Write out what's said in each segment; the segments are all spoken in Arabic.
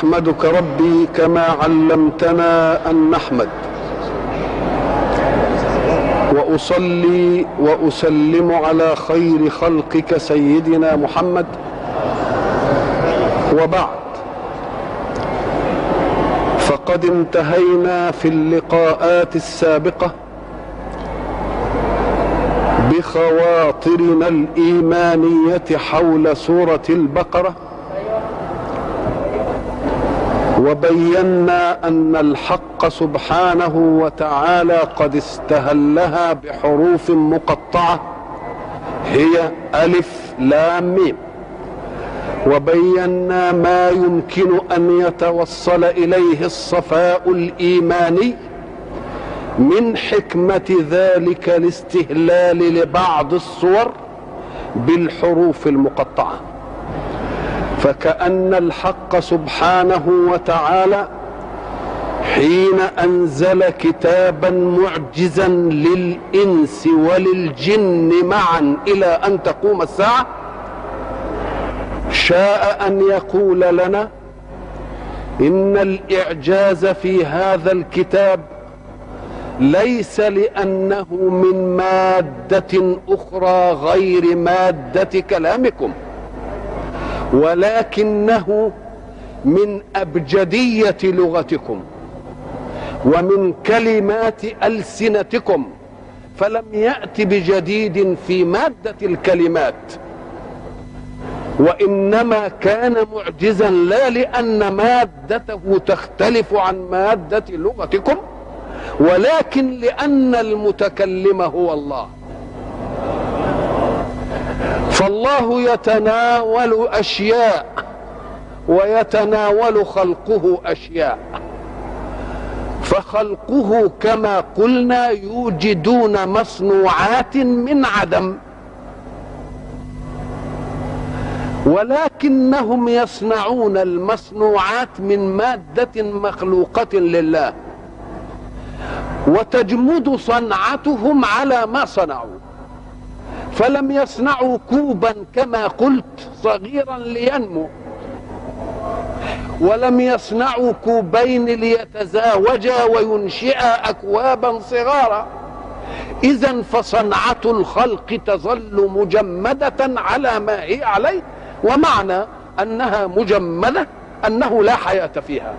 احمدك ربي كما علمتنا أن نحمد. وأصلي وأسلم على خير خلقك سيدنا محمد. وبعد. فقد انتهينا في اللقاءات السابقة بخواطرنا الإيمانية حول سورة البقرة. وبينا أن الحق سبحانه وتعالى قد استهلها بحروف مقطعة هي ألف لام ميم. وبينا ما يمكن أن يتوصل إليه الصفاء الإيماني من حكمة ذلك الاستهلال لبعض الصور بالحروف المقطعة. فكأن الحق سبحانه وتعالى حين أنزل كتابا معجزا للإنس وللجن معا إلى أن تقوم الساعة شاء أن يقول لنا إن الإعجاز في هذا الكتاب ليس لأنه من مادة أخرى غير مادة كلامكم. ولكنه من أبجدية لغتكم ومن كلمات ألسنتكم فلم يأت بجديد في مادة الكلمات وإنما كان معجزا لا لأن مادته تختلف عن مادة لغتكم ولكن لأن المتكلم هو الله. فالله يتناول أشياء ويتناول خلقه أشياء. فخلقه كما قلنا يوجدون مصنوعات من عدم. ولكنهم يصنعون المصنوعات من مادة مخلوقة لله. وتجمد صنعتهم على ما صنعوا. فلم يصنعوا كوبا كما قلت صغيرا لينمو ولم يصنعوا كوبين ليتزاوجا وينشئا اكوابا صغارا. اذا فصنعة الخلق تظل مجمدة على ما هي عليه ومعنى أنها مجمدة أنه لا حياة فيها.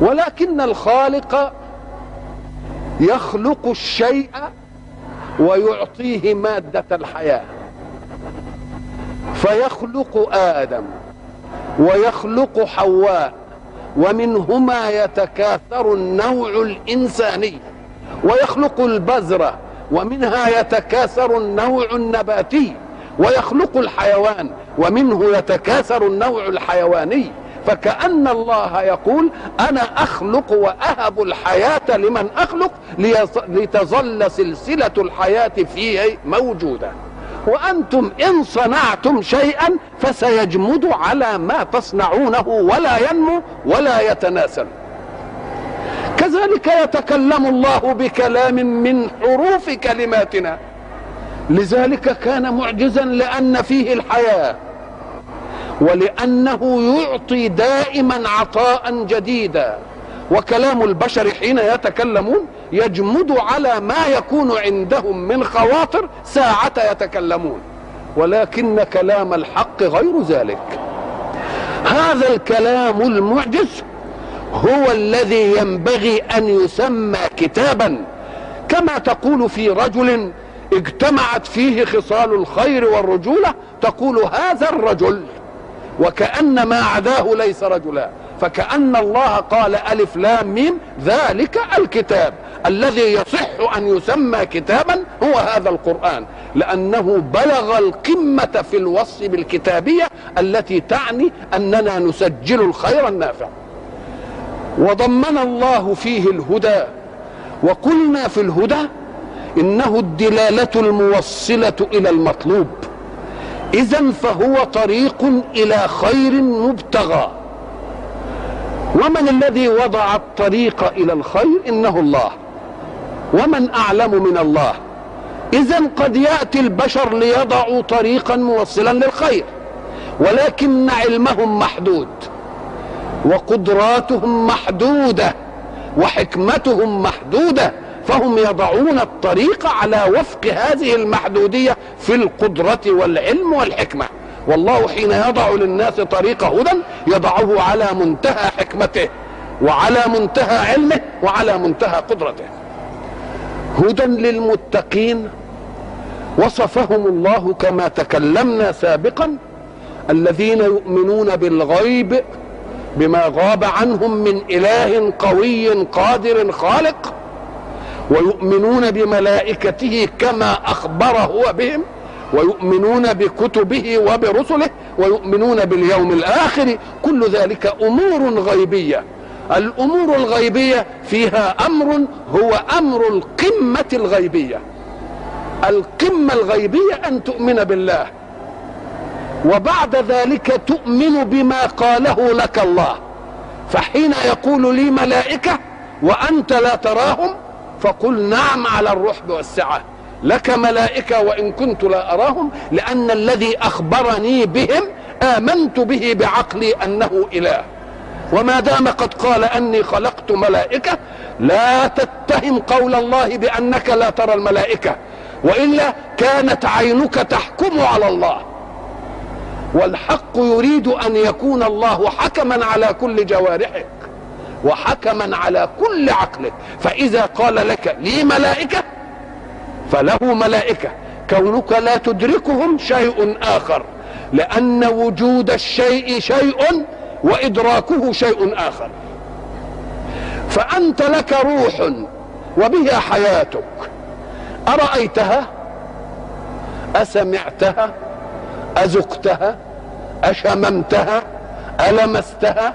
ولكن الخالق يخلق الشيء ويعطيه مادة الحياة. فيخلق آدم ويخلق حواء ومنهما يتكاثر النوع الإنساني. ويخلق البذرة ومنها يتكاثر النوع النباتي. ويخلق الحيوان ومنه يتكاثر النوع الحيواني. فكأن الله يقول أنا أخلق وأهب الحياة لمن أخلق لتظل سلسلة الحياة فيه موجودة. وأنتم إن صنعتم شيئا فسيجمد على ما تصنعونه ولا ينمو ولا يتناسل. كذلك يتكلم الله بكلام من حروف كلماتنا. لذلك كان معجزا لأن فيه الحياة. ولأنه يعطي دائما عطاء جديدا. وكلام البشر حين يتكلمون يجمد على ما يكون عندهم من خواطر ساعة يتكلمون. ولكن كلام الحق غير ذلك. هذا الكلام المعجز هو الذي ينبغي أن يسمى كتابا. كما تقول في رجل اجتمعت فيه خصال الخير والرجولة تقول هذا الرجل وكأن ما عداه ليس رجلا. فكأن الله قال ألف لام ميم ذلك الكتاب. الذي يصح أن يسمى كتابا هو هذا القرآن. لأنه بلغ القمة في الوصف بالكتابية التي تعني أننا نسجل الخير النافع. وضمن الله فيه الهدى. وقلنا في الهدى إنه الدلالة الموصلة إلى المطلوب. اذا فهو طريق إلى خير مبتغى. ومن الذي وضع الطريق إلى الخير؟ إنه الله. ومن أعلم من الله. اذا قد يأتي البشر ليضعوا طريقا موصلا للخير ولكن علمهم محدود وقدراتهم محدودة وحكمتهم محدودة فهم يضعون الطريق على وفق هذه المحدودية في القدرة والعلم والحكمة. والله حين يضع للناس طريق هدى يضعه على منتهى حكمته وعلى منتهى علمه وعلى منتهى قدرته. هدى للمتقين وصفهم الله كما تكلمنا سابقا الذين يؤمنون بالغيب بما غاب عنهم من إله قوي قادر خالق ويؤمنون بملائكته كما اخبر هو بهم ويؤمنون بكتبه وبرسله ويؤمنون باليوم الآخر. كل ذلك أمور غيبية. الأمور الغيبية فيها أمر هو أمر القمة الغيبية. القمة الغيبية أن تؤمن بالله. وبعد ذلك تؤمن بما قاله لك الله. فحين يقول لي ملائكة وأنت لا تراهم فقل نعم على الرحب والسعه لك ملائكة وإن كنت لا أراهم لأن الذي أخبرني بهم آمنت به بعقلي أنه إله. وما دام قد قال أني خلقت ملائكة لا تتهم قول الله بأنك لا ترى الملائكة وإلا كانت عينك تحكم على الله. والحق يريد أن يكون الله حكما على كل جوارحك وحكما على كل عقلك. فإذا قال لك لي ملائكة فله ملائكة. كونك لا تدركهم شيء آخر. لأن وجود الشيء شيء وإدراكه شيء آخر. فأنت لك روح وبها حياتك. أرأيتها؟ أسمعتها؟ اذقتها أشممتها؟ ألمستها؟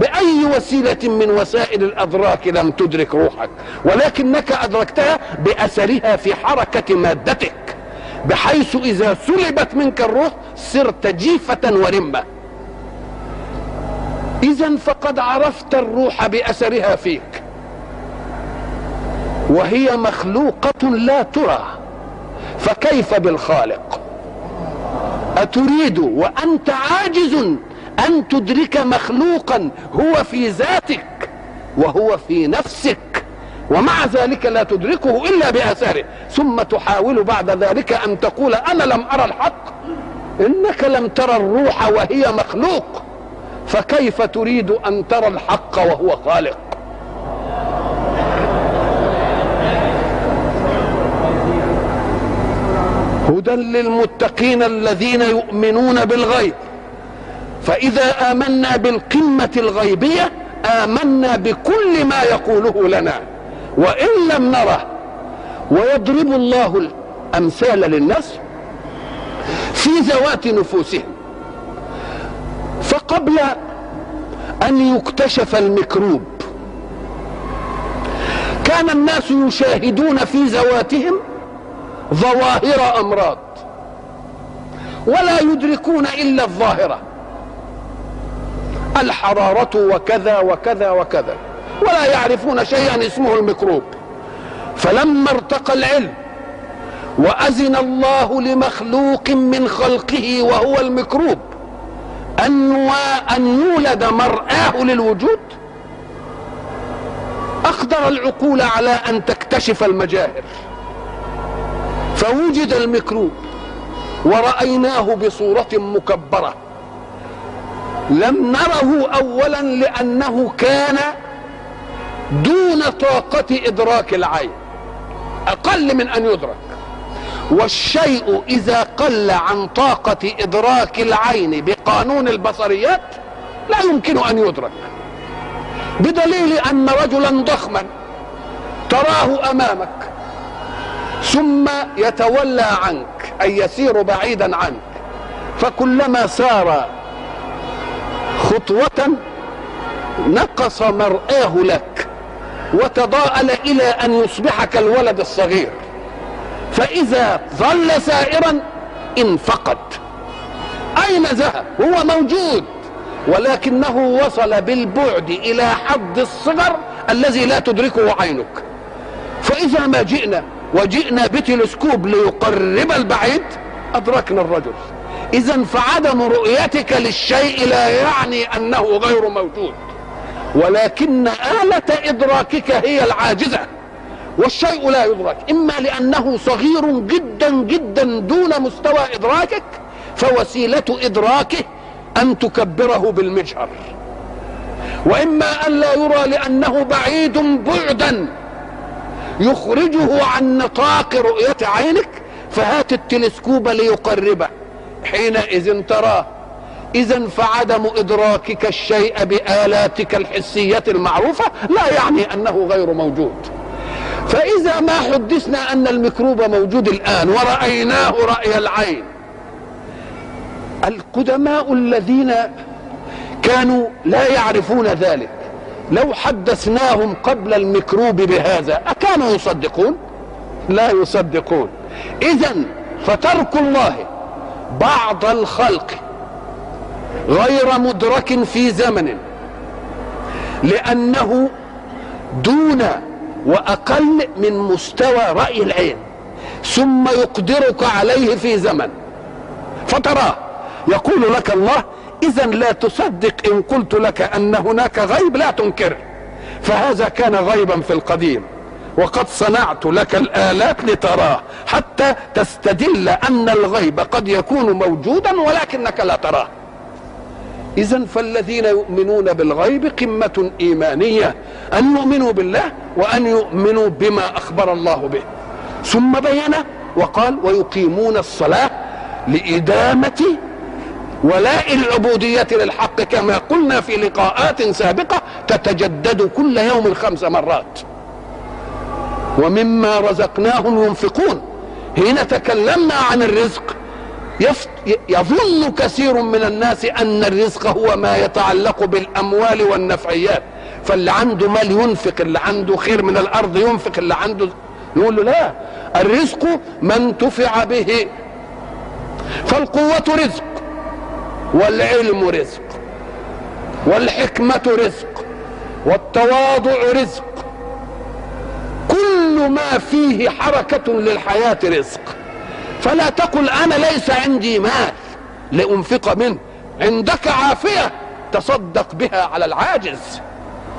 بأي وسيلة من وسائل الأدراك لم تدرك روحك ولكنك أدركتها بأثرها في حركة مادتك. بحيث إذا سلبت منك الروح صرت جيفه ورمة. إذا فقد عرفت الروح بأثرها فيك. وهي مخلوقة لا ترى. فكيف بالخالق؟ أتريد وأنت عاجز أن تدرك مخلوقا هو في ذاتك وهو في نفسك. ومع ذلك لا تدركه إلا باثاره ثم تحاول بعد ذلك أن تقول أنا لم أرى الحق. إنك لم ترى الروح وهي مخلوق. فكيف تريد أن ترى الحق وهو خالق؟ هدى للمتقين الذين يؤمنون بالغيب. فإذا آمنا بالقمة الغيبية آمنا بكل ما يقوله لنا. وإن لم نره ويضرب الله الأمثال للناس في ذوات نفوسهم. فقبل أن يكتشف الميكروب كان الناس يشاهدون في ذواتهم ظواهر أمراض ولا يدركون إلا الظاهرة. الحرارة وكذا وكذا وكذا. ولا يعرفون شيئا اسمه الميكروب. فلما ارتقى العلم وأذن الله لمخلوق من خلقه وهو الميكروب أن أن يولد مرآه للوجود أقدر العقول على أن تكتشف المجاهر. فوجد الميكروب ورأيناه بصورة مكبرة. لم نره أولا لأنه كان دون طاقة إدراك العين. أقل من أن يدرك. والشيء إذا قل عن طاقة إدراك العين بقانون البصريات لا يمكن أن يدرك. بدليل أن رجلا ضخما تراه أمامك ثم يتولى عنك أي يسير بعيدا عنك فكلما سار خطوة نقص مرآه لك وتضاءل إلى أن يصبح كالولد الصغير. فإذا ظل سائرا انفقد. أين ذهب؟ هو موجود. ولكنه وصل بالبعد إلى حد الصغر الذي لا تدركه عينك. فإذا ما جئنا وجئنا بتلسكوب ليقرب البعيد أدركنا الرجل. اذا فعدم رؤيتك للشيء لا يعني أنه غير موجود. ولكن آلة إدراكك هي العاجزة والشيء لا يدرك إما لأنه صغير جدا جدا دون مستوى إدراكك فوسيلة إدراكه أن تكبره بالمجهر. وإما أن لا يرى لأنه بعيد بعدا يخرجه عن نطاق رؤية عينك فهات التلسكوب ليقربه حينئذ تراه إذا فعدم إدراكك الشيء بآلاتك الحسية المعروفة لا يعني أنه غير موجود. فإذا ما حدثنا أن الميكروب موجود الآن ورأيناه رأي العين القدماء الذين كانوا لا يعرفون ذلك لو حدثناهم قبل الميكروب بهذا أكانوا يصدقون؟ لا يصدقون. إذا فترك الله بعض الخلق غير مدرك في زمن لأنه دون وأقل من مستوى رأي العين ثم يقدرك عليه في زمن. فتراه يقول لك الله اذا لا تصدق إن قلت لك أن هناك غيب لا تنكر فهذا كان غيبا في القديم. وقد صنعت لك الآلات لتراه حتى تستدل أن الغيب قد يكون موجودا ولكنك لا تراه. إذا فالذين يؤمنون بالغيب قمة إيمانية أن يؤمنوا بالله وأن يؤمنوا بما أخبر الله به. ثم بين وقال ويقيمون الصلاة لإدامة ولاء العبودية للحق كما قلنا في لقاءات سابقة تتجدد كل يوم خمس مرات. ومما رزقناهم ينفقون. حين تكلمنا عن الرزق. يظن كثير من الناس أن الرزق هو ما يتعلق بالأموال والنفعيات. فاللي عنده مال ينفق اللي عنده خير من الأرض ينفق اللي عنده نقول له لا الرزق ما انتفع به. فالقوة رزق والعلم رزق والحكمة رزق والتواضع رزق كل ما فيه حركة للحياة رزق. فلا تقل أنا ليس عندي مال لأنفق منه. عندك عافية تصدق بها على العاجز.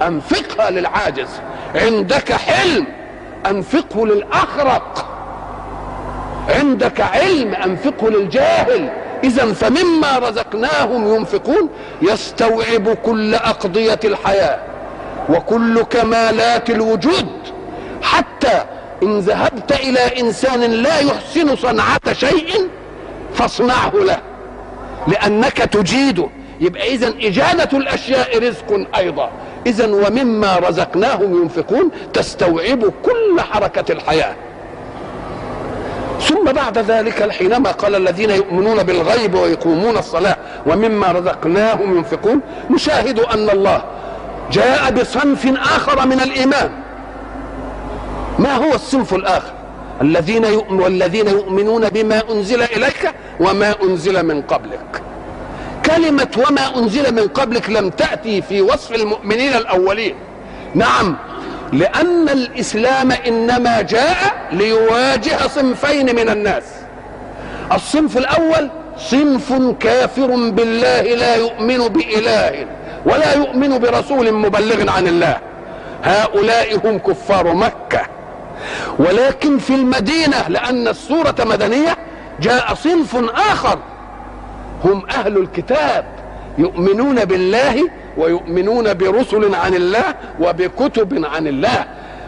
أنفقها للعاجز. عندك حلم أنفقه للأخرق. عندك علم أنفقه للجاهل. اذا فمما رزقناهم ينفقون يستوعب كل أقضية الحياة وكل كمالات الوجود. حتى إن ذهبت إلى إنسان لا يحسن صنعة شيء فاصنعه له لأنك تجيده. يبقى إذا إجادة الأشياء رزق أيضا. إذا ومما رزقناهم ينفقون تستوعب كل حركة الحياة. ثم بعد ذلك حينما قال الذين يؤمنون بالغيب ويقومون الصلاة ومما رزقناهم ينفقون نشاهد أن الله جاء بصنف آخر من الإيمان. ما هو الصنف الآخر؟ الذين يؤمن والذين يؤمنون بما أنزل إليك وما أنزل من قبلك. كلمة وما أنزل من قبلك لم تأتي في وصف المؤمنين الأولين. نعم لأن الإسلام إنما جاء ليواجه صنفين من الناس. الصنف الأول صنف كافر بالله لا يؤمن بإله ولا يؤمن برسول مبلغ عن الله. هؤلاء هم كفار مكة. ولكن في المدينة لأن السورة مدنية جاء صنف آخر. هم أهل الكتاب يؤمنون بالله ويؤمنون برسل عن الله وبكتب عن الله.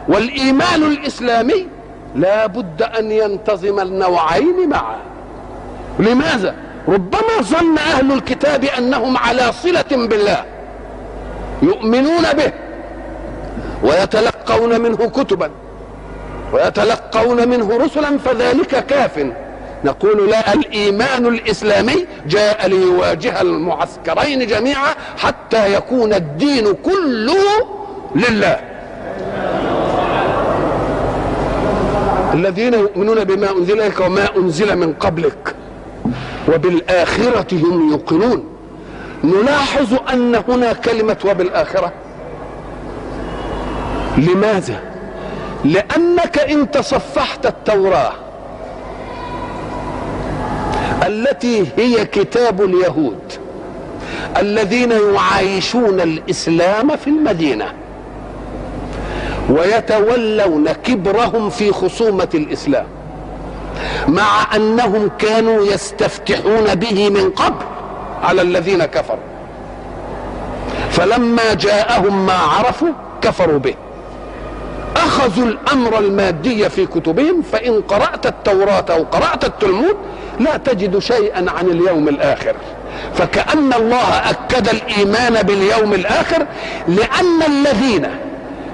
والإيمان الإسلامي لا بد أن ينتظم النوعين معا. لماذا؟ ربما ظن أهل الكتاب أنهم على صلة بالله يؤمنون به ويتلقون منه كتبا. ويتلقون منه رسلا فذلك كاف. نقول لا الإيمان الإسلامي جاء ليواجه المعسكرين جميعا حتى يكون الدين كله لله. الذين يؤمنون بما أنزل إليك وما أنزل من قبلك وبالآخرة هم يوقنون. نلاحظ أن هنا كلمة وبالآخرة. لماذا؟ لأنك إن تصفحت التوراة التي هي كتاب اليهود الذين يعايشون الإسلام في المدينة ويتولون كبرهم في خصومة الإسلام مع أنهم كانوا يستفتحون به من قبل على الذين كفروا فلما جاءهم ما عرفوا كفروا به أخذوا الأمر المادي في كتبهم فإن قرأت التوراة أو قرأت التلمود لا تجد شيئا عن اليوم الآخر. فكأن الله أكد الإيمان باليوم الآخر لأن الذين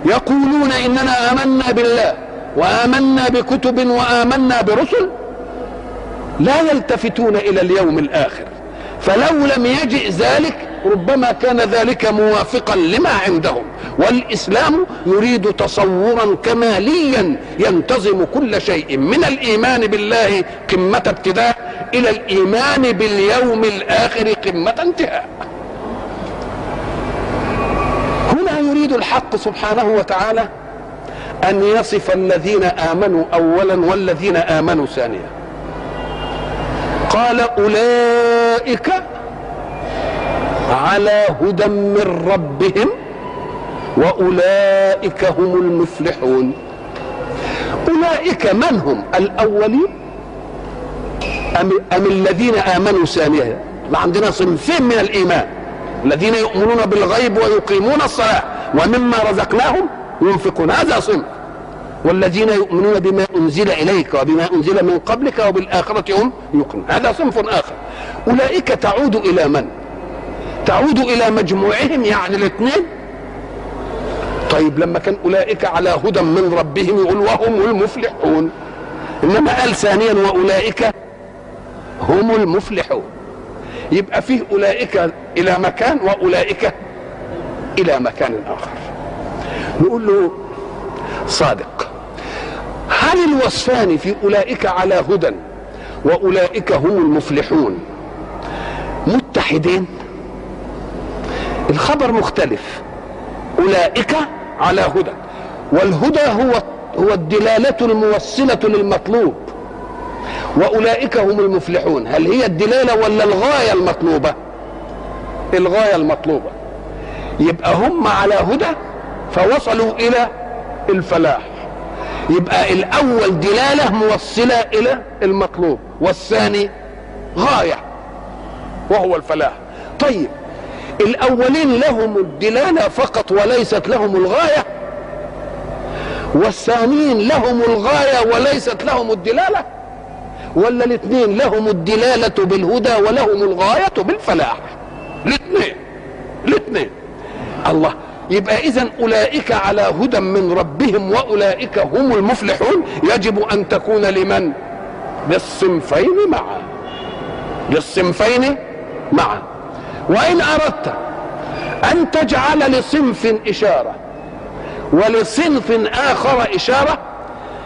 يقولون إننا آمنا بالله وآمنا بكتب وآمنا برسل لا يلتفتون إلى اليوم الآخر. فلو لم يجئ ذلك ربما كان ذلك موافقا لما عندهم. والإسلام يريد تصورا كماليا ينتظم كل شيء من الإيمان بالله قمة ابتداء إلى الإيمان باليوم الآخر قمة انتهاء. هنا يريد الحق سبحانه وتعالى أن يصف الذين آمنوا اولا والذين آمنوا ثانيا. قال أولئك على هدى من ربهم وأولئك هم المفلحون. أولئك من هم؟ الأولين؟ ام, أم الذين آمنوا ثانيا ما عندنا صنفين من الإيمان. الذين يؤمنون بالغيب ويقيمون الصلاة ومما رزقناهم ينفقون. هذا صنف. والذين يؤمنون بما أنزل إليك وبما أنزل من قبلك وبالآخرة هم يوقنون. هذا صنف آخر. أولئك تعود إلى من؟ تعود إلى مجموعهم يعني الاثنين؟ طيب لما كان أولئك على هدى من ربهم يقول وهم المفلحون. إنما قال ثانيا وأولئك هم المفلحون. يبقى فيه أولئك إلى مكان وأولئك إلى مكان آخر. نقول له صادق هل الوصفان في أولئك على هدى وأولئك هم المفلحون؟ متحدين. الخبر مختلف. أولئك على هدى. والهدى هو هو الدلالة الموصلة للمطلوب. وأولئك هم المفلحون. هل هي الدلالة ولا الغاية المطلوبة؟ الغاية المطلوبة. يبقى هم على هدى فوصلوا إلى الفلاح. يبقى الأول دلالة موصلة إلى المطلوب والثاني غاية. وهو الفلاح. طيب الأولين لهم الدلاله فقط وليست لهم الغاية؟ والثانيين لهم الغاية وليست لهم الدلالة؟ ولا الاثنين لهم الدلالة بالهدى ولهم الغاية بالفلاح؟ الاثنين الاثنين. الله يبقى اذا أولئك على هدى من ربهم وأولئك هم المفلحون. يجب أن تكون لمن؟ للصنفين معا. للصنفين معا. وإن أردت أن تجعل لصنف إشارة ولصنف آخر إشارة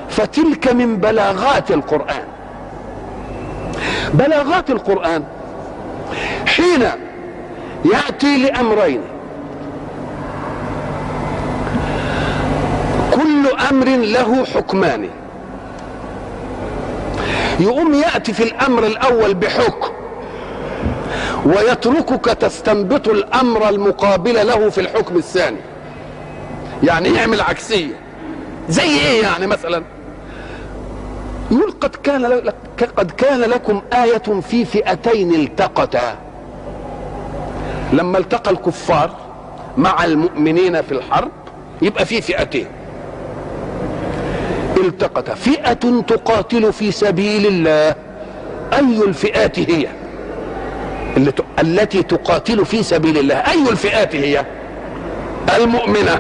فتلك من بلاغات القرآن. بلاغات القرآن حين يأتي لأمرين. كل أمر له حكمان. يقوم يأتي في الأمر الأول بحكم. ويتركك تستنبط الأمر المقابل له في الحكم الثاني. يعني يعمل عكسية؟ زي إيه يعني مثلا؟ يقول قد كان لك قد كان لكم آية في فئتين التقتا. لما التقى الكفار مع المؤمنين في الحرب يبقى في فئتين. التقت فئة تقاتل في سبيل الله. أي الفئات هي. التي تقاتل في سبيل الله. أي الفئات هي؟ المؤمنة.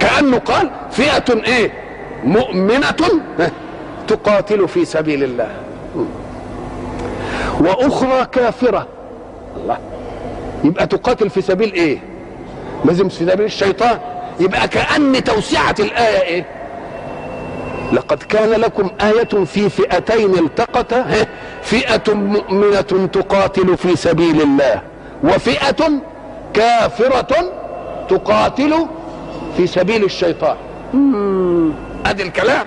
كأنه قال فئة إيه؟ مؤمنة تقاتل في سبيل الله. وأخرى كافرة. الله. يبقى تقاتل في سبيل إيه؟ لازم في سبيل الشيطان. يبقى كأن توسعة الآية إيه؟ لقد كان لكم آية في فئتين التقتا فئة مؤمنة تقاتل في سبيل الله وفئة كافرة تقاتل في سبيل الشيطان. ادي الكلام.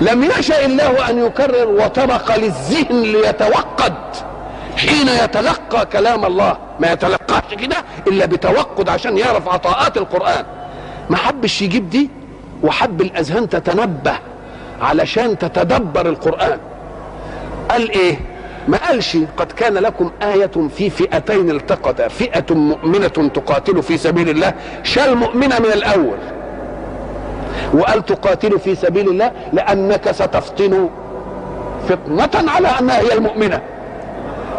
لم يشاء الله أن يكرر وطرق للذهن ليتوقد حين يتلقى كلام الله. ما يتلقاش كده إلا بتوقد عشان يعرف عطاءات القرآن. ما حبش يجيب دي؟ وحب الأذهان تتنبه علشان تتدبر القرآن. قال إيه؟ ما قالش قد كان لكم آية في فئتين التقتا فئة مؤمنة تقاتل في سبيل الله شال مؤمنة من الأول؟ وقال تقاتل في سبيل الله لأنك ستفطن فطنة على أنها هي المؤمنة.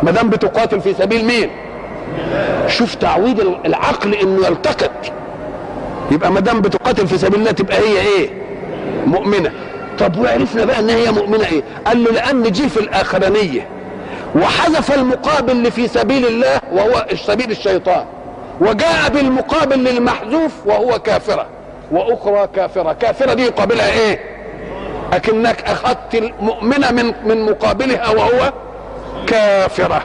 ما دام بتقاتل في سبيل مين؟ شوف تعويد العقل إنه يلتقط. يبقى ما دام بتقاتل في سبيل الله تبقى هي إيه؟ مؤمنة. طب وعرفنا بقى ان هي مؤمنة إيه؟ قال له لأن جه في الآخرانية وحذف المقابل اللي في سبيل الله وهو سبيل الشيطان وجاء بالمقابل للمحذوف وهو كافرة وأخرى كافرة. كافرة دي يقابلها إيه؟ أكنك أخذت المؤمنة من من مقابلها وهو كافرة.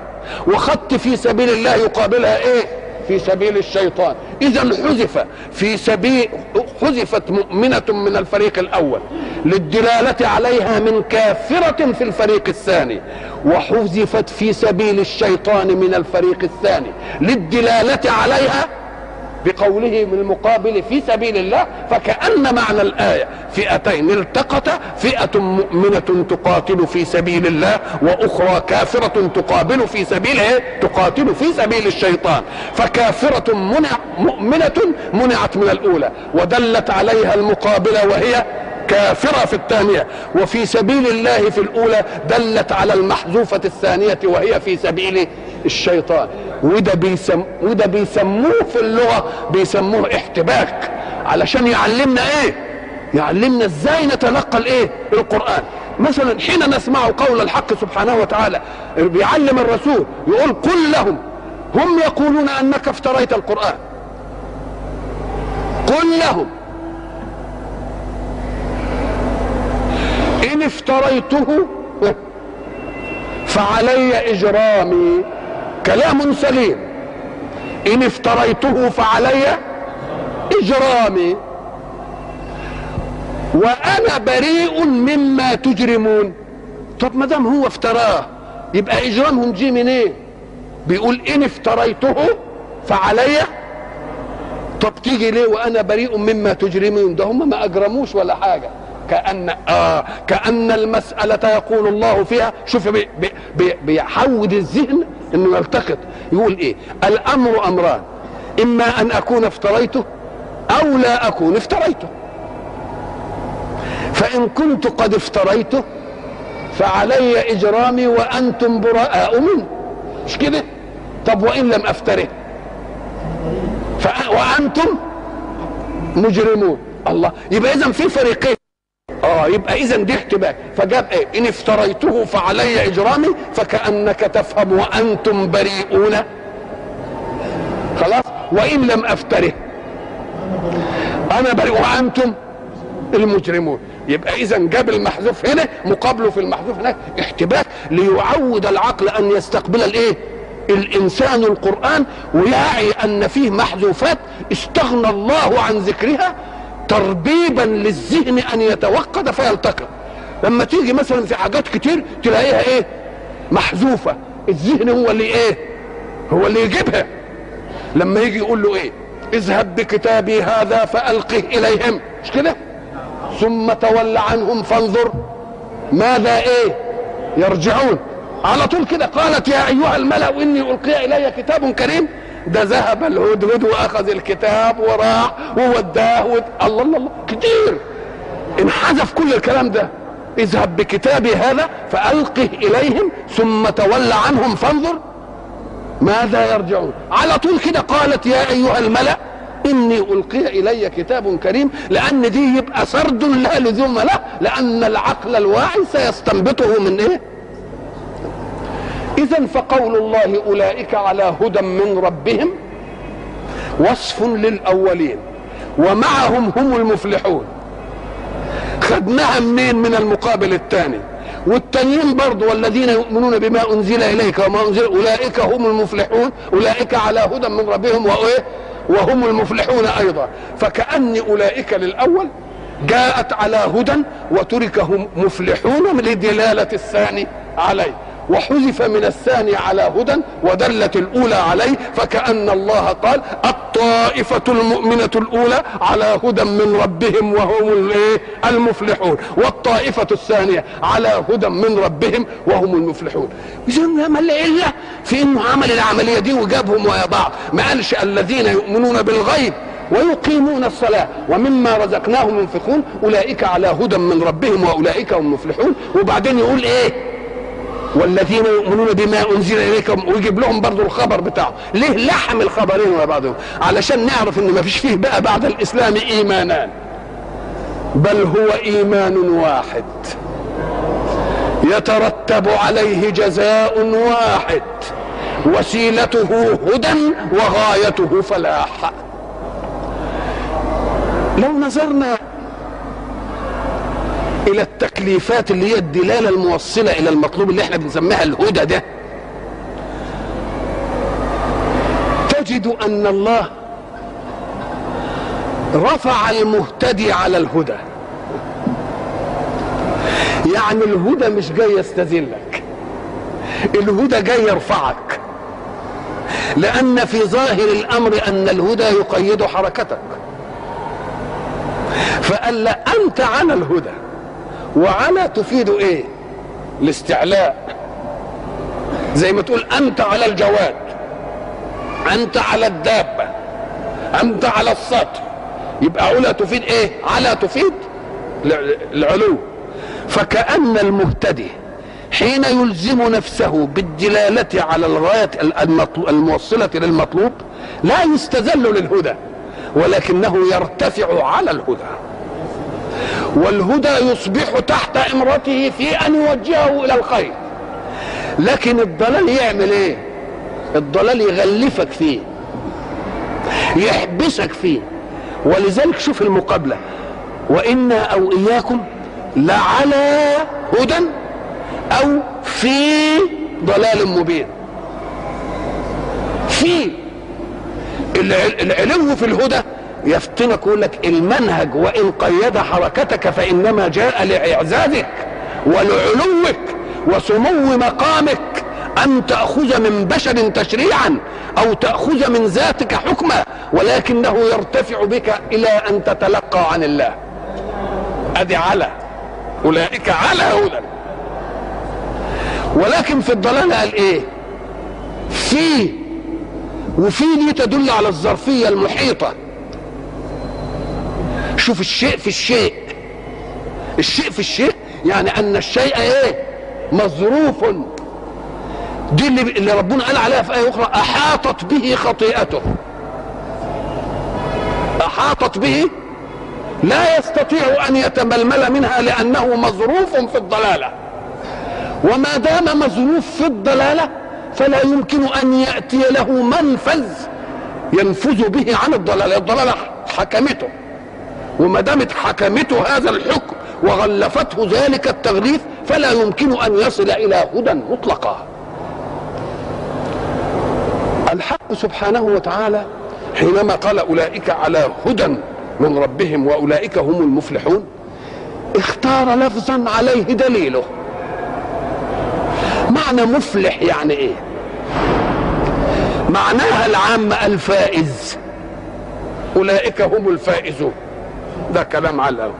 وخدت في سبيل الله يقابلها إيه؟ في سبيل الشيطان. اذا حذف في سبيل حذفت مؤمنة من الفريق الأول للدلالة عليها من كافرة في الفريق الثاني وحذفت في سبيل الشيطان من الفريق الثاني للدلالة عليها بقوله من المقابل في سبيل الله فكأن معنى الآية فئتين التقتا فئة مؤمنة تقاتل في سبيل الله وأخرى كافرة تقابل في سبيل إيه؟ تقاتل في سبيل الشيطان فكافرة منع مؤمنة منعت من الأولى ودلت عليها المقابلة وهي كافرة في الثانية وفي سبيل الله في الأولى دلت على المحذوفة الثانية وهي في سبيل الشيطان. وده بيسم وده بيسموه في اللغة بيسموه احتباك. علشان يعلمنا إيه؟ يعلمنا إزاي نتلقى الإيه؟ القرآن. مثلا حين نسمع قول الحق سبحانه وتعالى بيعلم الرسول يقول قل لهم هم يقولون أنك افتريت القرآن. قل لهم. إن افتريته فعلي إجرامي. كلام سليم. إن افتريته فعلي إجرامي. وأنا بريء مما تجرمون. طب ما دام هو افتراه يبقى اجرامهم جه منين؟ إيه؟ بيقول إن افتريته فعلي. طب تيجي ليه وأنا بريء مما تجرمون؟ ده هم ما أجرموش ولا حاجة. كأن آه كأن المسألة يقول الله فيها شوف بي بي بيحود الذهن إنه يلتقط. يقول إيه؟ الأمر أمران. إما أن أكون افتريته أو لا أكون افتريته. فإن كنت قد افتريته فعلي إجرامي وأنتم براء منه. مش كده؟ طب وإن لم أفتره؟ وأنتم مجرمون. الله يبقى اذا في فريقين. آه يبقى اذا دي احتباك. فجاب إيه؟ إن افتريته فعلي إجرامي فكأنك تفهم وأنتم بريئون. خلاص؟ وإن لم أفتره أنا بريء وأنتم المجرمون. يبقى اذا جاب المحذوف هنا مقابله في المحذوف هناك احتباك ليعود العقل أن يستقبل الإيه؟ الإنسان القرآن ويعي أن فيه محذوفات استغنى الله عن ذكرها تربيبا للذهن أن يتوقد فيلتقط. لما تيجي مثلا في حاجات كتير تلاقيها إيه؟ محذوفة. الذهن هو اللي إيه؟ هو اللي يجيبها. لما يجي يقول له إيه؟ اذهب بكتابي هذا فألقه إليهم. مش كده؟ ثم تول عنهم فانظر ماذا إيه؟ يرجعون. على طول كده قالت يا أيها الملأ إني ألقي إلي كتاب كريم. ده ذهب الهدهد وأخذ الكتاب وراح ووداه ود... الله الله الله. كتير. انحذف كل الكلام ده. اذهب بكتابي هذا فألقه إليهم ثم تول عنهم فانظر ماذا يرجعون. على طول كده قالت يا أيها الملأ إني ألقي إلي كتاب كريم لأن دي يبقى سرد لا لزوم له لأن العقل الواعي سيستنبطه من إيه؟ اذا فقول الله أولئك على هدى من ربهم وصف للأولين ومعهم هم المفلحون. خدناها منين؟ من المقابل الثاني. والتانيين برضو والذين يؤمنون بما أنزل إليك وما أنزل أولئك هم المفلحون. أولئك على هدى من ربهم وإيه؟ وهم المفلحون أيضا. فكأن أولئك للأول جاءت على هدى وتركهم مفلحون لدلالة الثاني عليه. وحذف من الثاني على هدى ودلت الأولى عليه فكأن الله قال الطائفة المؤمنة الأولى على هدى من ربهم وهم الإيه؟ المفلحون. والطائفة الثانية على هدى من ربهم وهم المفلحون. ما العلة في أنه عمل العملية دي وجابهم ويا بعض. ما قالش الذين يؤمنون بالغيب ويقيمون الصلاة. ومما رزقناهم ينفقون أولئك على هدى من ربهم وأولئك هم المفلحون. وبعدين يقول إيه؟ والذين يؤمنون بما أنزل إليكم ويجيب لهم برضو الخبر بتاعه. ليه لحم الخبرين ورا بعضهم؟ علشان نعرف إن ما فيش فيه بقى بعد الإسلام ايمانان بل هو إيمان واحد. يترتب عليه جزاء واحد. وسيلته هدى وغايته فلاح. لو نظرنا إلى التكليفات اللي هي الدلالة الموصلة إلى المطلوب اللي إحنا بنسميها الهدى ده. تجد أن الله رفع المهتدي على الهدى. يعني الهدى مش جاي يستذلك. الهدى جاي يرفعك. لأن في ظاهر الأمر أن الهدى يقيد حركتك. فقال لا أنت على الهدى. وعلى تفيد إيه؟ الاستعلاء. زي ما تقول أنت على الجواد أنت على الدابة أنت على السطح. يبقى علا تفيد إيه؟ على تفيد العلو. فكأن المهتدي حين يلزم نفسه بالدلالة على الغاية الموصلة للمطلوب لا يستذل للهدى ولكنه يرتفع على الهدى. والهدى يصبح تحت امرته في ان يوجهه إلى الخير. لكن الضلال يعمل إيه؟ الضلال يغلفك فيه يحبسك فيه. ولذلك شوف المقابلة. وإنا أو إياكم لعلى هدى أو في ضلال مبين. في العلو في الهدى يفتنك يقول لك المنهج وإن قيد حركتك فإنما جاء لإعزازك ولعلوك وسمو مقامك أن تأخذ من بشر تشريعا أو تأخذ من ذاتك حكما ولكنه يرتفع بك إلى أن تتلقى عن الله. ادي على. أولئك على هدى. ولكن في الضلال قال إيه؟ في. وفي دي تدل على الظرفية المحيطة. شوف الشيء في الشيء. الشيء في الشيء يعني أن الشيء إيه؟ مظروف. دي اللي, اللي ربنا قال عليها في آية أخرى أحاطت به خطيئته. أحاطت به لا يستطيع أن يتململ منها لأنه مظروف في الضلالة. وما دام مظروف في الضلالة فلا يمكن أن يأتي له منفذ ينفذ به عن الضلالة. الضلالة حكمته. وما دامت حكمته هذا الحكم وغلفته ذلك التغليف فلا يمكن أن يصل إلى هدى مطلقا الحق سبحانه وتعالى حينما قال أولئك على هدى من ربهم وأولئك هم المفلحون اختار لفظا عليه دليله. معنى مفلح يعني إيه؟ معناها العام الفائز. أولئك هم الفائزون. ده كلام على الأول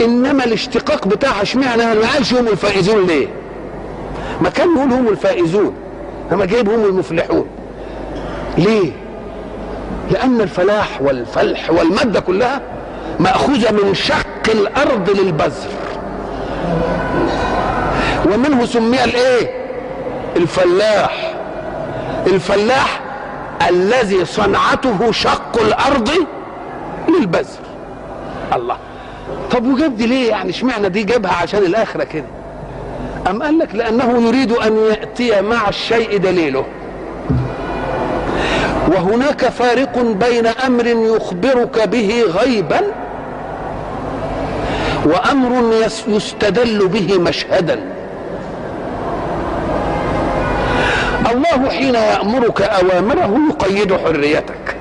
إنما الاشتقاق بتاعها اشمعنى ما قالش هم الفائزون ليه؟ ما كان يقول هم الفائزون أما جايب هم المفلحون. ليه؟ لأن الفلاح والفلح والمادة كلها مأخوذة من شق الأرض للبذر. ومنه سمي الإيه؟ الفلاح. الفلاح الذي صنعته شق الأرض للبذر. الله. طب وجاب دي ليه يعني؟ اشمعنى دي جابها عشان الآخرة كده؟ أم قال لك لأنه يريد أن يأتي مع الشيء دليله. وهناك فارق بين أمر يخبرك به غيبا وأمر يستدل به مشهدا. الله حين يأمرك أوامره يقيد حريتك.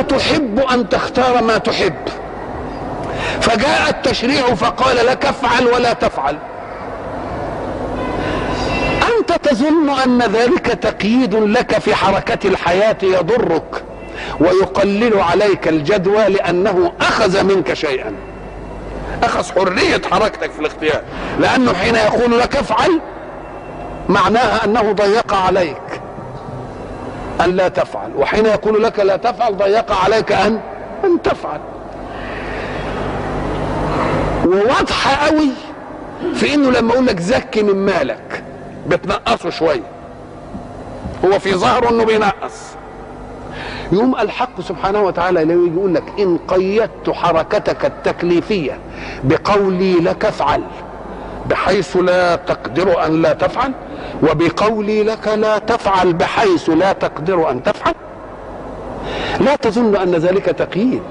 تحب أن تختار ما تحب. فجاء التشريع فقال لك افعل ولا تفعل. أنت تظن أن ذلك تقييد لك في حركة الحياة يضرك ويقلل عليك الجدوى لأنه أخذ منك شيئا. أخذ حرية حركتك في الاختيار. لأنه حين يقول لك افعل معناها أنه ضيق عليك. أن لا تفعل. وحين يقول لك لا تفعل ضيق عليك أن أن تفعل. وواضحه قوي في إنه لما أقول لك زكي من مالك بتنقصه شوية. هو في ظهره إنه بينقص. يوم الحق سبحانه وتعالى لو يقول لك إن قيدت حركتك التكليفية بقولي لك افعل بحيث لا تقدر أن لا تفعل وبقولي لك لا تفعل بحيث لا تقدر أن تفعل. لا تظن أن ذلك تقييد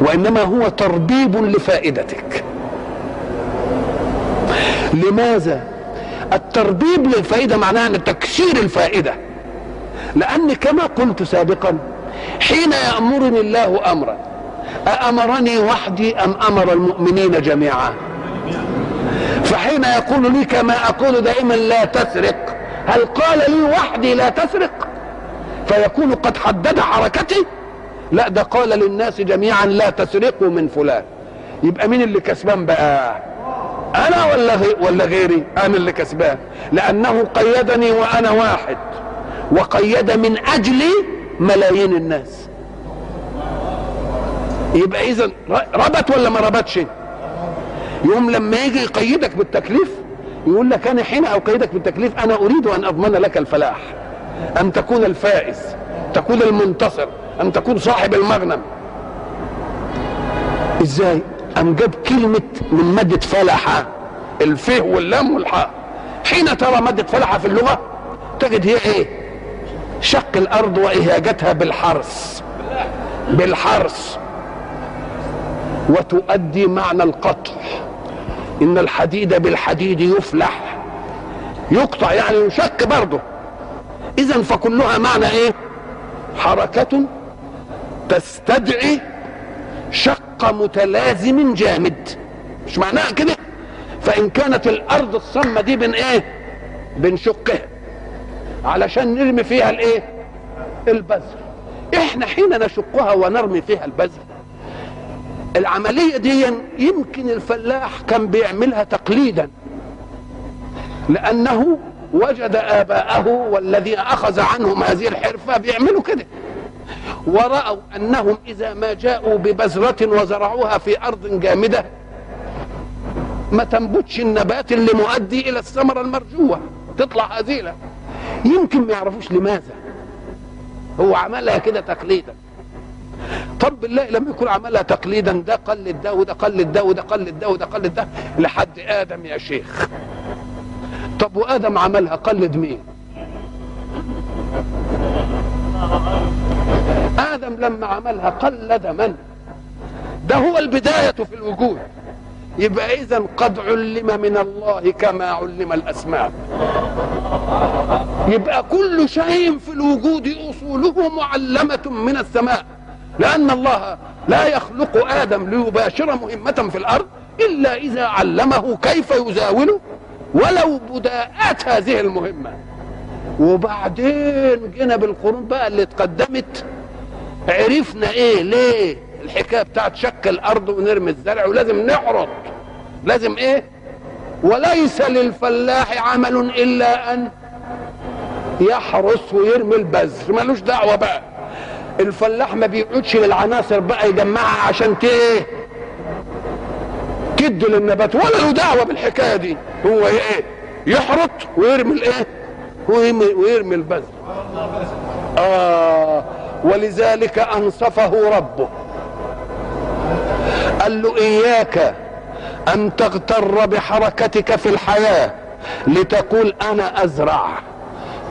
وإنما هو تربيب لفائدتك. لماذا؟ التربيب للفائدة معناها أن تكسير الفائدة. لأن كما قلت سابقا حين يأمرني الله امرا أأمرني وحدي أم أمر المؤمنين جميعا؟ فحين يقول لي كما أقول دائما لا تسرق هل قال لي وحدي لا تسرق؟ فيكون قد حدد حركتي؟ لا ده قال للناس جميعا لا تسرقوا من فلان. يبقى مين اللي كسبان بقى؟ أنا ولا ولا غيري؟ أنا اللي كسبان. لأنه قيدني وأنا واحد وقيد من اجلي ملايين الناس. يبقى اذا ربط ولا ما ربطش يوم لما يجي يقيدك بالتكليف يقول لك أنا حين أقيدك بالتكليف أنا أريد أن أضمن لك الفلاح أن تكون الفائز تكون المنتصر أن تكون صاحب المغنم. إزاي؟ أم جاب كلمة من مادة فلح الفه واللام والحاء. حين ترى مادة فلح في اللغة تجد هي إيه؟ شق الأرض وإهاجتها بالحرث بالحرث وتؤدي معنى القطع. إن الحديد بالحديد يفلح. يقطع يعني يشك برضه. اذا فكلها معنى إيه؟ حركة تستدعي شق متلازم جامد. مش معناها كده؟ فإن كانت الأرض الصمة دي بن إيه؟ بنشقها علشان نرمي فيها الإيه؟ البذر. إحنا حين نشقها ونرمي فيها البذر العملية دي يمكن الفلاح كان بيعملها تقليدا لأنه وجد آباءه والذين أخذ عنهم هذه الحرفة بيعملوا كده. ورأوا أنهم إذا ما جاءوا ببذرة وزرعوها في أرض جامدة ما تنبتش النبات اللي مؤدي إلى الثمرة المرجوة. تطلع هزيلة يمكن ما يعرفوش لماذا. هو عملها كده تقليدا. طب بالله لما يكون عملها تقليدا ده قلد ده وده قلد ده وده قلد ده وده قلد ده لحد آدم يا شيخ. طب وآدم عملها قلد مين؟ آدم لما عملها قلد من؟ ده هو البداية في الوجود. يبقى اذا قد علم من الله كما علم الأسماء. يبقى كل شيء في الوجود أصوله معلمة من السماء. لأن الله لا يخلق آدم ليباشر مهمة في الأرض إلا إذا علمه كيف يزاول ولو بداءات هذه المهمة. وبعدين جينا بالقرون بقى اللي اتقدمت عرفنا إيه ليه الحكاية بتاعت شك الأرض ونرمي الزرع ولازم نحرط لازم إيه؟ وليس للفلاح عمل إلا أن يحرس ويرمي البذر. ملوش دعوة بقى. الفلاح ما بيقعدش للعناصر بقى يجمعها عشان إيه كد للنبات ولا له دعوة بالحكاية دي. هو إيه؟ يحرط ويرمي الايه ويرمي, البذر. آه ولذلك أنصفه ربه. قال له إياك أن تغتر بحركتك في الحياة لتقول أنا أزرع.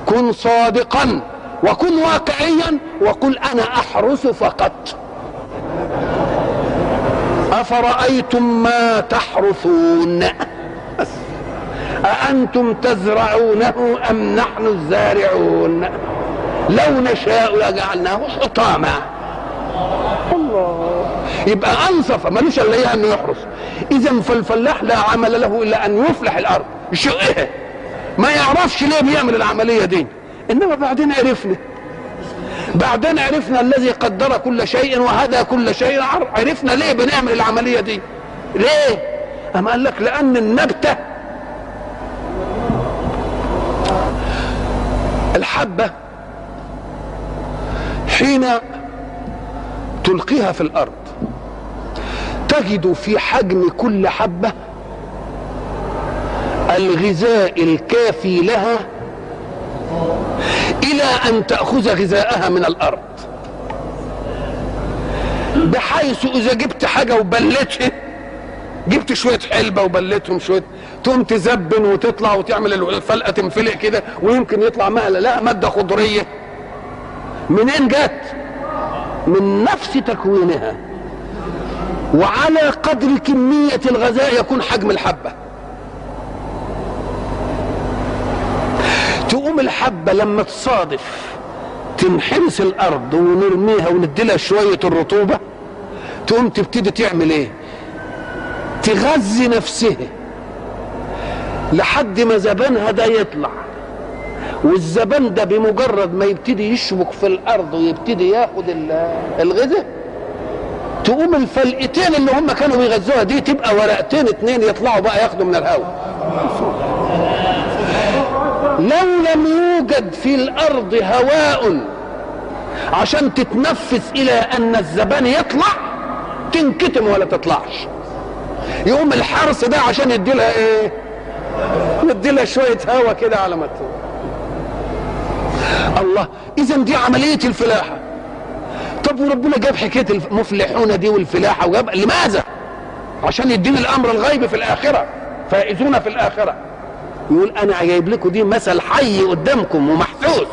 كن صادقا. وكن واقعيا وقل أنا أحرس فقط. أفرأيتم ما تحرثون؟ أأنتم تزرعونه أم نحن الزارعون؟ لو نشاء لجعلناه حطاما. الله. يبقى أنصف ملوش إلا إيه إنه يحرس اذا فالفلاح لا عمل له إلا أن يفلح الأرض. يشقها ما يعرفش ليه بيعمل العملية دي. إنما بعدين عرفنا. بعدين عرفنا الذي قدر كل شيء وهدى كل شيء. عرفنا ليه بنعمل العملية دي؟ ليه؟ أم قال لك لأن النبتة الحبة حين تلقيها في الأرض تجد في حجم كل حبة الغذاء الكافي لها إلى أن تأخذ غذاءها من الأرض. بحيث إذا جبت حاجة وبلتها جبت شوية حلبة وبلتهم شوية تقوم تزبن وتطلع وتعمل الفلقة تنفلق كده ويمكن يطلع مهله لا مادة خضرية. منين جت؟ من نفس تكوينها. وعلى قدر كمية الغذاء يكون حجم الحبة. تقوم الحبة لما تصادف تنحرس الأرض ونرميها ونديلها شوية الرطوبة تقوم تبتدي تعمل إيه؟ تغذي نفسها لحد ما زبانها ده يطلع. والزبان ده بمجرد ما يبتدي يشبك في الأرض ويبتدي ياخد الغذاء تقوم الفلقتين اللي هم كانوا بيغذوها دي تبقى ورقتين اتنين يطلعوا بقى ياخدوا من الهواء. لو لم يوجد في الأرض هواء عشان تتنفس إلى أن الزبان يطلع تنكتم ولا تطلعش. يقوم الحرس ده عشان يدي لها إيه؟ يدي لها شوية هوا كده على ما الله اذا دي عملية الفلاحة. طب وربنا جاب حكاية المفلحون دي والفلاحة وجاب لماذا؟ عشان يديني الأمر الغيب في الآخرة فائزون في الآخرة. يقول أنا جايب لكم دي مثل حي قدامكم ومحسوس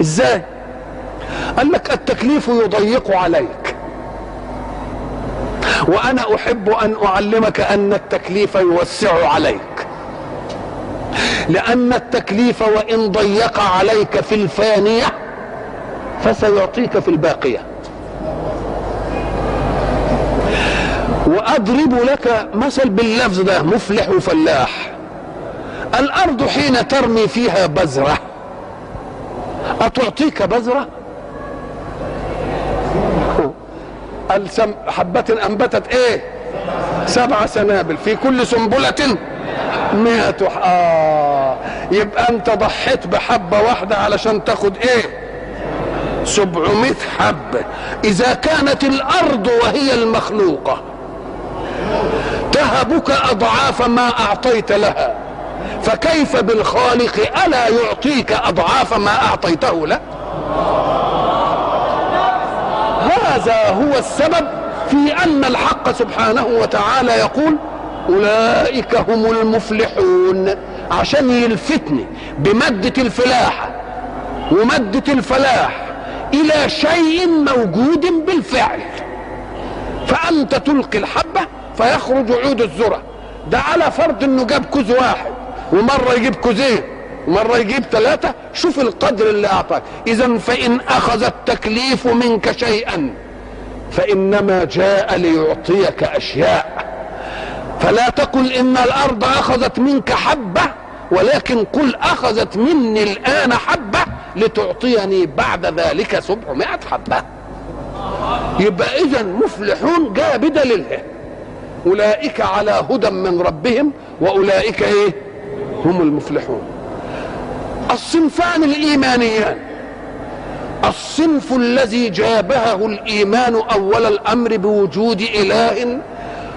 إزاي؟ قال لك التكليف يضيق عليك. وأنا أحب أن أعلمك أن التكليف يوسع عليك. لأن التكليف وإن ضيق عليك في الفانية فسيعطيك في الباقية. وأضرب لك مثل باللفظ ده مفلح وفلاح. الأرض حين ترمي فيها بذرة. أتعطيك بذرة؟ السم حبة أنبتت إيه؟ سبع سنابل. في كل سنبلة مئة آه. يبقى أنت ضحيت بحبة واحدة علشان تاخد إيه؟ سبعمائة حبة إذا كانت الأرض وهي المخلوقة تهبك أضعاف ما أعطيت لها. فكيف بالخالق ألا يعطيك أضعاف ما أعطيته له؟ هذا هو السبب في أن الحق سبحانه وتعالى يقول أولئك هم المفلحون. عشان يلفتني بمادة الفلاحة ومادة الفلاح إلى شيء موجود بالفعل فأنت تلقي الحبة فيخرج عود الذرة. ده على فرض إنه جاب كوز واحد. ومرة يجيب كوزين مرة يجيب ثلاثة شوف القدر اللي أعطاك. إذا فإن أخذ التكليف منك شيئا فإنما جاء ليعطيك أشياء. فلا تقل إن الأرض أخذت منك حبة ولكن قل أخذت مني الآن حبة لتعطيني بعد ذلك سبعمائة حبة. يبقى إذا مفلحون جاء بدليله أولئك على هدى من ربهم وأولئك إيه؟ هم المفلحون. الصنفان الإيمانيان. الصنف الذي جابهه الإيمان أول الأمر بوجود إله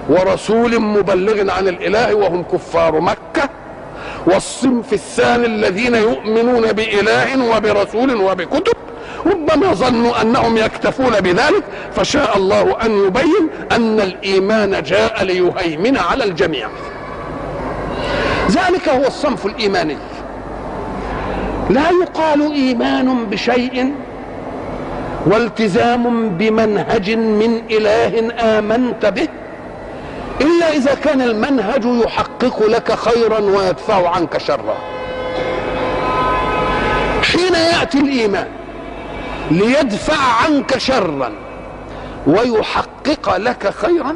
ورسول مبلغ عن الإله وهم كفار مكة. والصنف الثاني الذين يؤمنون بإله وبرسول وبكتب. ربما ظنوا أنهم يكتفون بذلك. فشاء الله أن يبين أن الإيمان جاء ليهيمن على الجميع. ذلك هو الصنف الإيماني. لا يقال إيمان بشيء والتزام بمنهج من إله آمنت به إلا إذا كان المنهج يحقق لك خيرا ويدفع عنك شرا. حين يأتي الإيمان ليدفع عنك شرا ويحقق لك خيرا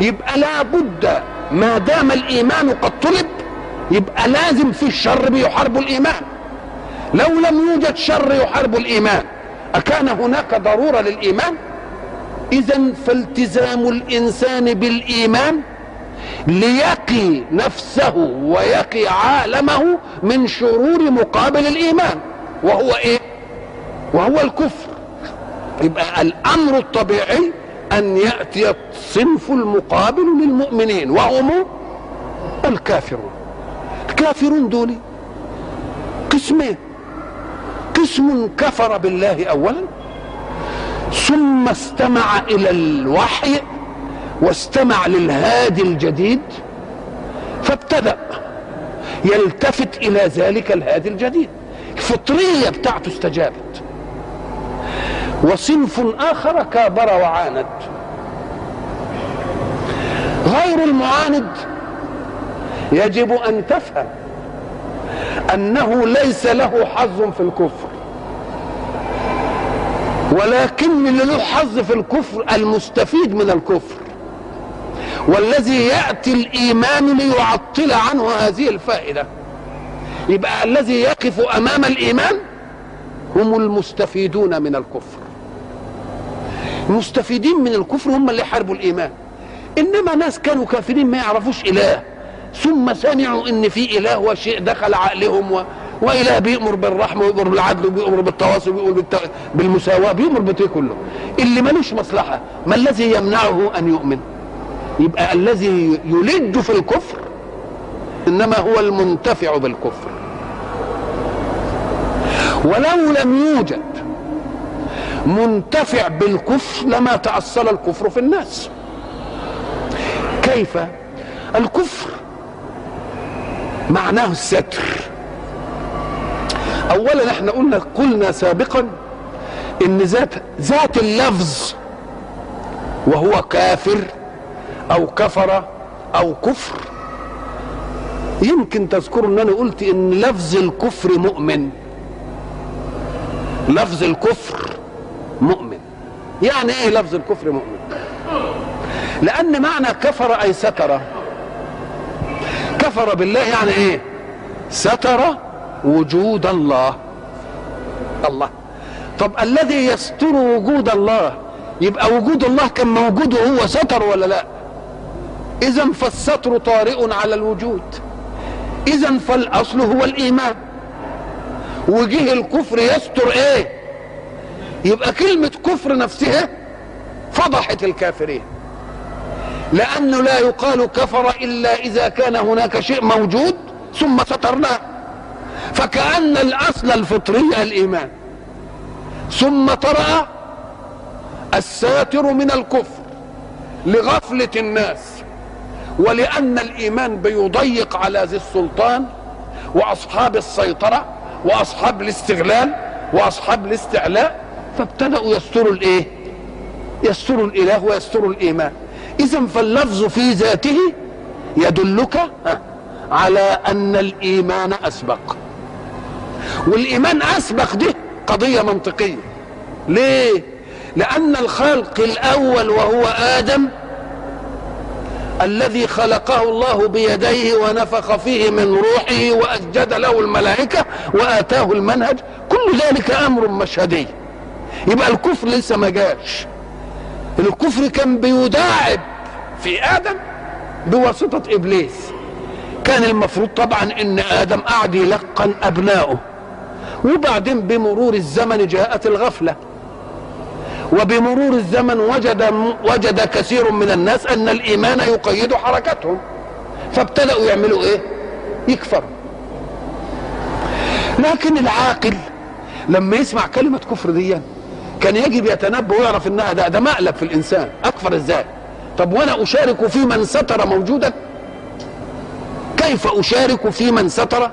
يبقى لا بد ما دام الإيمان قد طلب يبقى لازم في الشر بيحارب الإيمان. لو لم يوجد شر يحارب الإيمان أكان هناك ضرورة للإيمان؟ اذا فالتزام الإنسان بالإيمان ليقي نفسه ويقي عالمه من شرور مقابل الإيمان وهو إيه؟ وهو الكفر. يبقى الأمر الطبيعي أن يأتي الصنف المقابل للمؤمنين وهم الكافرون. الكافرون دول قسمين. قسم كفر بالله اولا ثم استمع إلى الوحي واستمع للهادي الجديد فابتدأ يلتفت إلى ذلك الهادي الجديد. الفطريه بتاعته استجابت. وصنف آخر كابر وعاند. غير المعاند يجب أن تفهم أنه ليس له حظ في الكفر. ولكن اللي له حظ في الكفر المستفيد من الكفر والذي يأتي الإيمان ليعطل عنه هذه الفائدة. يبقى الذي يقف أمام الإيمان هم المستفيدون من الكفر. المستفيدين من الكفر هم اللي حاربوا الإيمان. إنما ناس كانوا كافرين ما يعرفوش إله. ثم سمعوا إن في إله وشيء دخل عقلهم و... وإله بيأمر بالرحمة ويأمر بالعدل وبيأمر بالتواصل وبيأمر بالت... بالمساواة بيأمر بده كله. اللي ملوش مصلحة ما الذي يمنعه أن يؤمن؟ يبقى الذي يلج في الكفر إنما هو المنتفع بالكفر. ولو لم يوجد منتفع بالكفر لما تأصل الكفر في الناس. كيف؟ الكفر معناه الستر اولا إحنا قلنا قلنا سابقا إن ذات ذات اللفظ وهو كافر أو كفر أو كفر يمكن تذكروا إن أنا قلت إن لفظ الكفر مؤمن. لفظ الكفر مؤمن. يعني إيه لفظ الكفر مؤمن؟ لأن معنى كفر أي ستر. كفر بالله يعني إيه؟ ستر وجود الله. الله. طب الذي يستر وجود الله يبقى وجود الله كان موجود وهو ستر ولا لا؟ اذا فالستر طارئ على الوجود. اذا فالأصل هو الإيمان. وجه الكفر يستر إيه؟ يبقى كلمة كفر نفسها فضحت الكافرين. لأنه لا يقال كفر إلا إذا كان هناك شيء موجود ثم سترناه. فكأن الأصل الفطري الإيمان. ثم طرأ الساتر من الكفر لغفلة الناس. ولأن الإيمان بيضيق على ذي السلطان وأصحاب السيطرة وأصحاب الاستغلال وأصحاب الاستعلاء فابتدأوا يستروا الإيه؟ يستروا الإله ويستروا الإيمان. إذا فاللفظ في ذاته يدلك على أن الإيمان أسبق. والإيمان أسبق دي قضية منطقية. ليه؟ لأن الخلق الأول وهو آدم الذي خلقه الله بيديه ونفخ فيه من روحه وأسجد له الملائكة وآتاه المنهج. كل ذلك أمر مشهدي. يبقى الكفر لسه ما جاش. الكفر كان بيداعب في آدم بواسطة إبليس. كان المفروض طبعا إن آدم قعد يلقن أبنائه. وبعدين بمرور الزمن جاءت الغفلة. وبمرور الزمن وجد وجد كثير من الناس أن الإيمان يقيد حركتهم. فابتدأوا يعملوا إيه؟ يكفروا. لكن العاقل لما يسمع كلمة كفر دي كان يجب يتنبه ويعرف انها ده, ده مقلب في الإنسان. أكفر إزاي؟ طب وأنا أشارك في من ستر موجودا؟ كيف أشارك في من ستر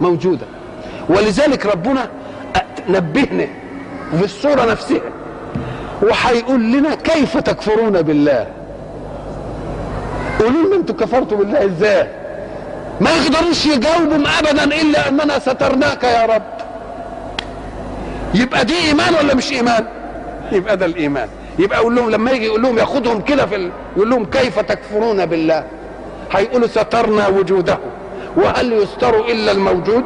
موجودا؟ ولذلك ربنا نبهنا في الصورة نفسها. وهيقول لنا كيف تكفرون بالله؟ قولوا لنا أنتوا كفرتوا بالله إزاي؟ ما يقدروش يجاوبوا ابدا إلا أننا سترناك يا رب. يبقى دي إيمان ولا مش إيمان؟ يبقى ده الإيمان. يبقى يقول لهم لما يجي يقول لهم ياخدهم كده في. يقول لهم كيف تكفرون بالله؟ هيقولوا سترنا وجوده. وهل يستر إلا الموجود؟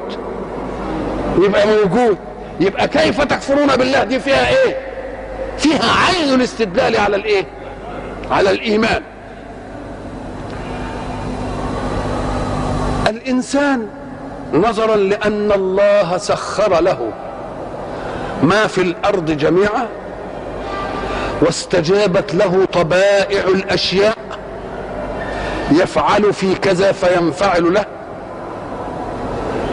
يبقى موجود. يبقى كيف تكفرون بالله؟ دي فيها إيه؟ فيها عين الاستدلال على الإيه؟ على الإيمان. الإنسان نظرا لأن الله سخر له. ما في الأرض جميعا واستجابت له طبائع الأشياء يفعل في كذا فينفعل له.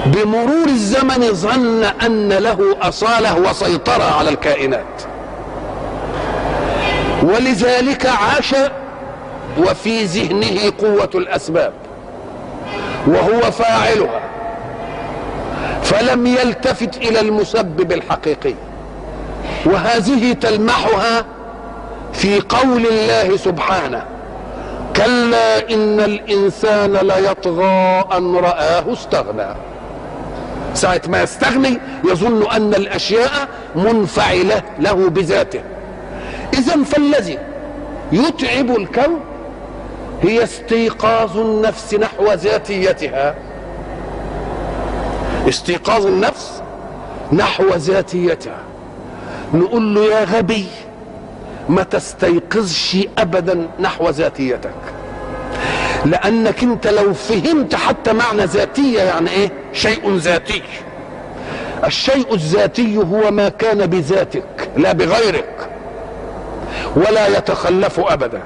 بمرور الزمن ظن أن له أصالة وسيطرة على الكائنات. ولذلك عاش وفي ذهنه قوة الأسباب وهو فاعلها. فلم يلتفت إلى المسبب الحقيقي. وهذه تلمحها في قول الله سبحانه كلا إن الإنسان ليطغى أن رآه استغنى. ساعة ما يستغني يظن أن الأشياء منفعلة له بذاته. إذا فالذي يتعب الكون هي استيقاظ النفس نحو ذاتيتها. استيقاظ النفس نحو ذاتيتها. نقول له يا غبي ما تستيقظش ابدا نحو ذاتيتك. لأنك أنت لو فهمت حتى معنى ذاتية يعني إيه؟ شيء ذاتي. الشيء الذاتي هو ما كان بذاتك لا بغيرك ولا يتخلف ابدا.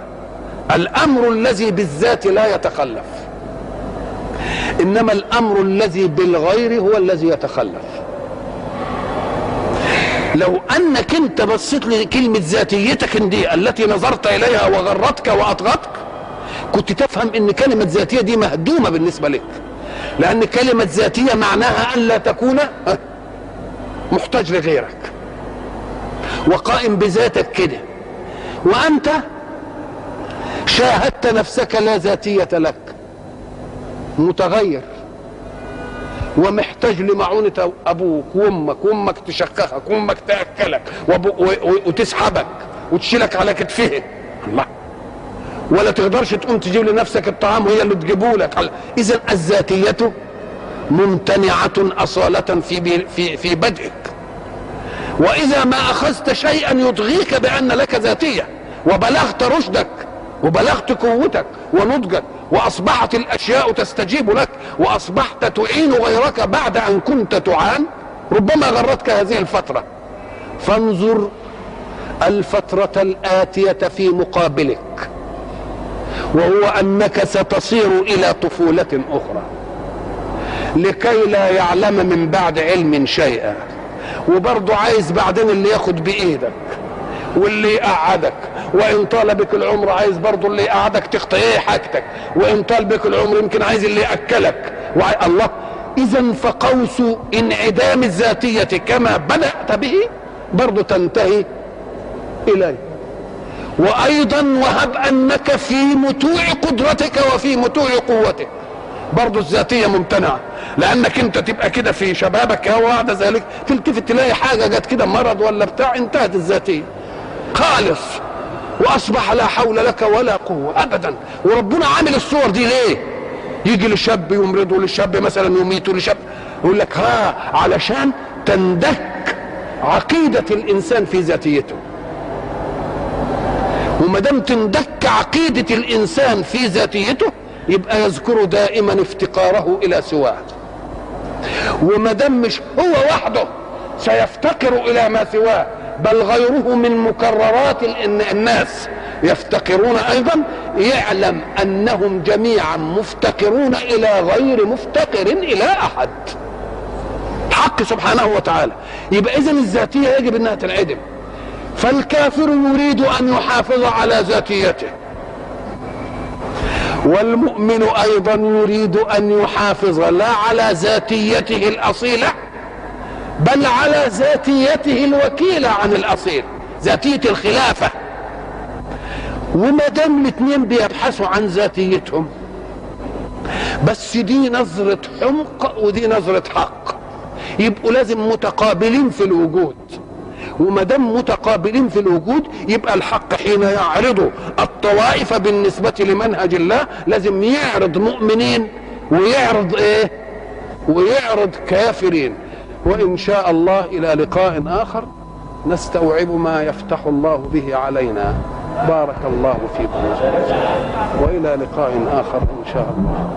الأمر الذي بالذات لا يتخلف. إنما الأمر الذي بالغير هو الذي يتخلف. لو أنك انت بصيت لكلمة ذاتيتك دي التي نظرت إليها وغرتك وأطغتك كنت تفهم إن كلمة ذاتية دي مهدومة بالنسبة لك. لأن كلمة ذاتية معناها أن لا تكون محتاج لغيرك. وقائم بذاتك كده. وأنت شاهدت نفسك لا ذاتية لك. متغير ومحتاج لمعونة أبوك وأمك وأمك تشخخك وأمك تأكلك وتسحبك وتشيلك على كتفها الله. ولا تقدرش تقوم تجيب لنفسك الطعام وهي اللي تجيبه لك إذا الذاتية ممتنعة أصالة في في في بدئك. وإذا ما أخذت شيئا يطغيك بأن لك ذاتية وبلغت رشدك وبلغت قوتك ونضجك وأصبحت الأشياء تستجيب لك وأصبحت تعين غيرك بعد أن كنت تعان. ربما غرتك هذه الفترة. فانظر الفترة الآتية في مقابلك وهو أنك ستصير إلى طفولة أخرى. لكي لا يعلم من بعد علم شيئا. وبرضه عايز بعدين اللي ياخد بإيدك. واللي يقعدك وإن طال بك العمر عايز برضه اللي يقعدك تخطئ إيه حاجتك. وإن طال بك العمر يمكن عايز اللي يأكلك. وعي... الله. اذا فقوس انعدام الذاتية كما بدأت به برضه تنتهي إليه. وأيضا وهب أنك في متوع قدرتك وفي متوع قوتك. برضه الذاتية ممتنعة. لأنك أنت تبقى كده في شبابك وبعد ذلك. تلتفت تلاقي حاجة جت كده مرض ولا بتاع انتهت الذاتية. خالص. وأصبح لا حول لك ولا قوة ابدا. وربنا عامل الصور دي ليه؟ يجي للشاب يمرضه للشاب مثلا يميته لشاب يقول لك ها علشان تندك عقيدة الإنسان في ذاتيته. وما دام تندك عقيدة الإنسان في ذاتيته يبقى يذكر دائما افتقاره إلى سواه. وما دام مش هو وحده سيفتقر إلى ما سواه. بل غيره من مكررات الناس يفتقرون أيضا يعلم أنهم جميعا مفتقرون إلى غير مفتقر إلى أحد. حق سبحانه وتعالى. يبقى اذا الذاتية يجب إنها تنعدم. فالكافر يريد أن يحافظ على ذاتيته. والمؤمن أيضا يريد أن يحافظ لا على ذاتيته الأصيلة بل على ذاتيته الوكيلة عن الأصيل ذاتية الخلافة. وما دام الاثنين بيبحثوا عن ذاتيتهم بس دي نظرة حمق ودي نظرة حق. يبقوا لازم متقابلين في الوجود. وما دام متقابلين في الوجود يبقى الحق حين يعرض الطوائف بالنسبة لمنهج الله لازم يعرض مؤمنين ويعرض إيه؟ ويعرض كافرين. وإن شاء الله إلى لقاء آخر نستوعب ما يفتح الله به علينا. بارك الله فيكم. وإلى لقاء آخر إن شاء الله.